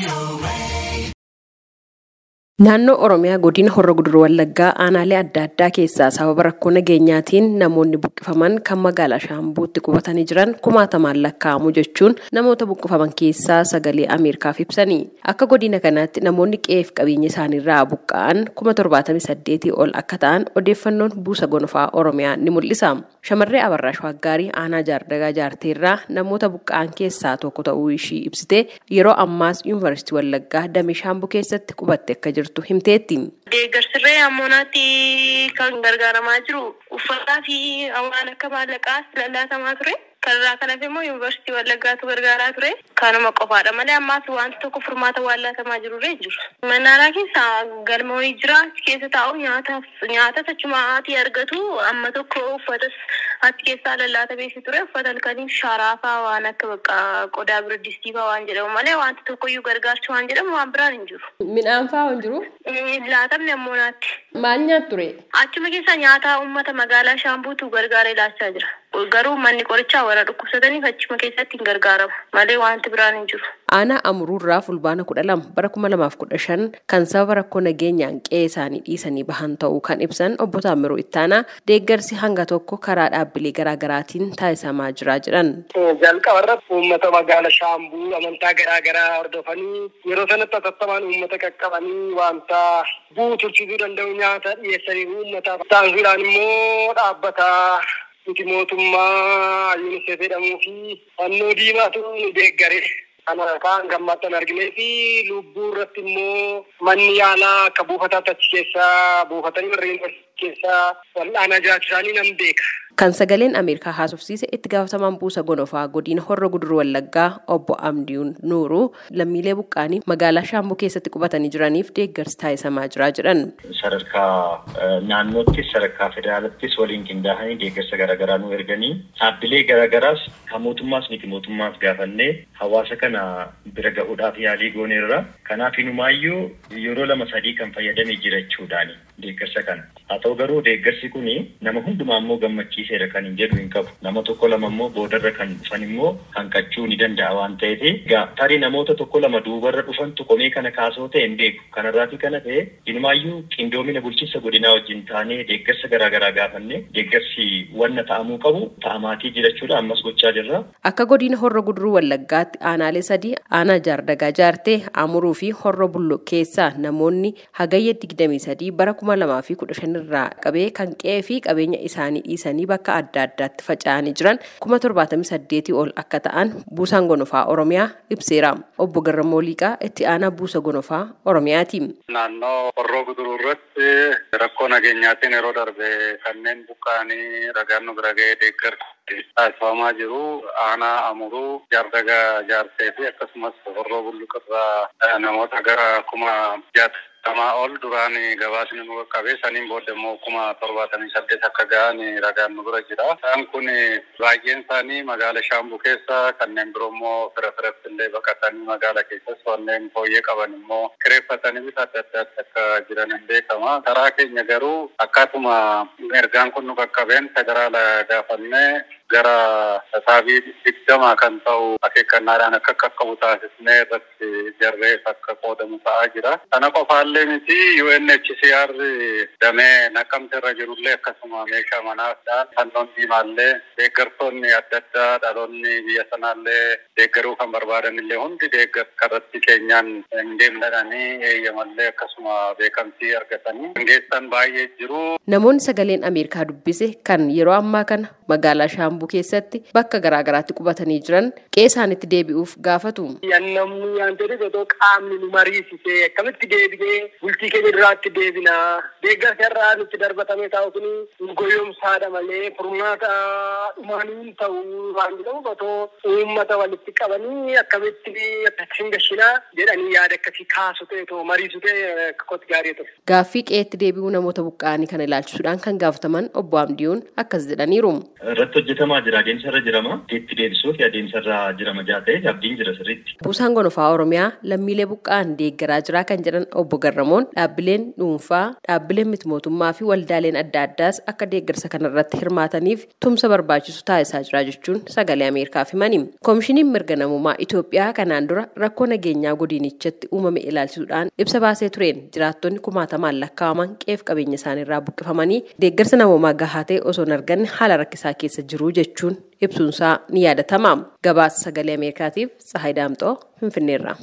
VOA. Naannoo Oromiyaa godina Horra Guduruu Wallaggaa aanaalee adda addaa keessaa sababa rakkoo nageenyaatiin namoonni buqqifaman kan magaalaa Shaambuutti qubatanii jiran kumaatamaan lakkaa'amu jechuun namoota buqqifaman keessaa sagalee Ameerikaaf ibsanii. Akka godina kanaatti namoonni qe'ee fi qabeenya isaaniirraa buqqa'an kuma torbaatamii saddeetii ol akka ta'an odeeffannoon buusa gonfaa Oromiyaa ni mul'isa. Shamarree Abarraash Waggaarii aanaa jaardagaa jaarteerraa namoota buqqa'an keessaa tokko ta'uu ishii ibsitee yeroo ammaas yuunivarsiitii Wallaggaa Damee Shaambuu keessatti qubatte akka jirtu himteetti. Deeggarsirree ammonaatti kan gargaaramaa jiru uffataa fi waan akka maallaqaas lallaatamaa ture. Kanarraa kan hafe immoo yuunivarsiitii Wallaggaatu gargaaraa ture. Kanuma qofaadha malee ammaas wanti tokko furmaata waan laatamaa jirurree jiru. Mannaaraa keessa galmoonii jira achi keessa taa'u nyaata achumaatii argatu amma tokko uffatas achi keessaa lallaata beeksi ture uffata halkanii sharaafaa waan akka bakka qodaa biriddistiifaa waan jedhamu malee wanti tokkoyyuu gargaarcha waan jedhamu waan biraan hin jiru. Midhaan fa'aa hin jiru? Laatamni ammoo naatti. Maal nyaattu ture? Achuma keessa nyaata uummata magaalaa Shaambuutu gargaaree laachaa jira. Garuu manni qorichaa warra dhukkubsataniif achuma keessatti hin gargaaramu malee wanti biraan hin jiru. Aanaa Amuruurraa fulbaana kudha lama bara kuma lamaaf kudha shan kan sababa rakkoo nageenyaan qe'ee isaanii dhiisanii bahan ta'uu kan ibsan obbo Taamiruu Ittaanaa deeggarsi hanga tokko karaa dhaabbilee garaagaraatiin taasisamaa jira jedhan. Jalqaba irratti uummata magaala Shaambuu amantaa garaagaraa hordofanii yeroo sanatti atattamaan uummata qaqqabanii wanta bu'u tursiisuu danda'u nyaata dhiyeessanii uummataaf taasisuudhaan immoo dhaabbata nuti mootummaa UNICEF jedhamuu fi fannoo diimaatu nu deeggare. Kana kaan gammachuun arginee fi lubbuu irratti immoo manni yaalaa akka buufataatti achi keessaa buufatanii warreen keessaa wal'aanaa jiraachuu isaanii nan beeka. Kan sagaleen Ameerikaa haasofsiise itti gaafatamaan buusa gonofaa godina Horra Guduruu Wallaggaa obbo Amdiyuun Nuuruu lammiilee buqqaanii magaalaa Shaambuu keessatti qubatanii jiraniif deeggarsi taasisamaa jira jedhan. Sadarkaa naannoottis sadarkaa federaalattis waliin qindaa'anii deeggarsa garaagaraa nu erganii dhaabbilee garaagaraas kan mootummaas miti mootummaas gaafannee hawaasa kana bira ga'uudhaaf yaalii gooneerra. Kanaaf inumaayyuu yeroo lama sadii kan fayyadamee jira jechuudhaani deeggarsa kana. Haa garuu deeggarsi kun nama hundumaa immoo gammachiiseera kan hin jedhu hin qabu. Nama tokko lama immoo boodarra kan dhufan immoo hanqachuu ni danda'a waan ta'eef tarii namoota tokko lama duubarra dhufantu komee kana kaasoo ta'e hin beeku. Kanarraati kana ta'e inumaayyuu qindoomina bulchiinsa godinaa wajjin taanee deeggarsa garaagaraa gaafanne deeggarsi wanna ta'amuu qabu ta'amaatii jirachuudha ammas gochaa jirra. Akka godina Horra Guduruu Wallaggaatti aanaalee sadii aanaa jaardagaa jaartee amuruu fi horra bullo keessaa namoonni hagayya digdamii sadii bara kuma lamaa fi kudha shanirraa qabee kan qe'ee fi qabeenya isaanii dhiisanii bakka adda addaatti faca'anii jiran kuma torbaatamii saddeetii ol akka ta'an buusaan gonofaa Oromiyaa ibseera. Obbo Garramoo Liiqaa itti aanaa buusa gonofaa Oromiyaati. Naannoo horroo guduruu irratti rakkoo nageenyaatiin yeroo darbe kanneen buqqa'anii ragaan nu bira ga'ee deeggarsa taasifamaa jiru aanaa amuruu jaardagaa jaartee fi akkasumas horroo bulluqirraa namoota gara kuma jaatamaa ol duraan gabaasni nu qaqqabe saniin booda immoo kuma torbaatamii saddeet akka ga'an ragaan nu bira jira. Isaan kun baay'een isaanii magaala Shaambuu keessa kanneen biroo immoo fira firatti illee baqatanii magaala keessas wanneen fooyyee qaban immoo kireeffatanii bifa adda addaatti akka jiran hin beekama. Karaa keenya garuu akkaatuma ergaan kun nu qaqqabeen federaala gaafannee gara tasaabii digdama kan ta'u akeekkannaadhaan akka qaqqabu taasisnee irratti jarreef akka qoodamu ta'aa jira. Kana qofaallee miti UNHCR damee naqamte irra jirullee akkasuma meeshaa manaadhaan fannoon diimaallee deeggartoonni adda addaa dhaloonni biyya sanaallee deeggaruu kan barbaadan illee hundi deeggarsa karratti keenyaan hin deemnadhanii eeyyamallee akkasuma beekamtii argatanii. Namoonni sagaleen Ameerikaa dubbise kan yeroo ammaa kana magaalaa Shaambuu keessatti bakka garaagaraatti qubatanii jiran qe'ee isaanitti deebi'uuf gaafatu. Namni waan jedhu otoo qaamni nu mariisisee akkamitti deebinee bultii keenya duraatti deebina deeggarsa irraa nutti darbatamee taa'u kun nu goyoomsaadha malee furmaata dhumaanii ta'u waan jedhamu otoo uummata walitti qabanii akkamitti akkasiin gashinaa jedhanii yaada akkasii kaasu ta'e otoo mariisu ta'e kotti gaarii ture. Gaaffii qe'eetti deebi'uu namoota buqqa'anii kana ilaalchisuudhaan kan gaafataman obbo Amdiyuun akkas jedhaniiru. Irratti hojjetamaa jira adeemsarra jirama itti deebisuuf adeemsarra jirama jaa ta'e abdiin jira sirriitti. Buusaan gonofaa Oromiyaa lammiilee buqqa'an deeggaraa jira kan jedhan obbo Garramoon dhaabbileen dhuunfaa dhaabbileen miti mootummaa fi waldaaleen adda addaas akka deeggarsa kanarratti hirmaataniif tumsa barbaachisu taasisaa jira jechuun sagalee Ameerikaaf himani. Koomishiniin mirga namummaa Itoophiyaa kanaan dura rakkoo nageenyaa godinichatti uumame ilaalchisuudhaan ibsa baasee tureen jiraattonni kumaatamaan lakkaa'aman qeef qabeenya isaaniirraa buqqifamanii deeggarsa namoomaa gahaa ta'e osoo hin arganne haala rakkisaa keessa jiru jechuun ibsuunsaa ni yaadatama. Gabaasa sagalee Ameerikaatiif Tsahaay Daamxoo Finfinneerra.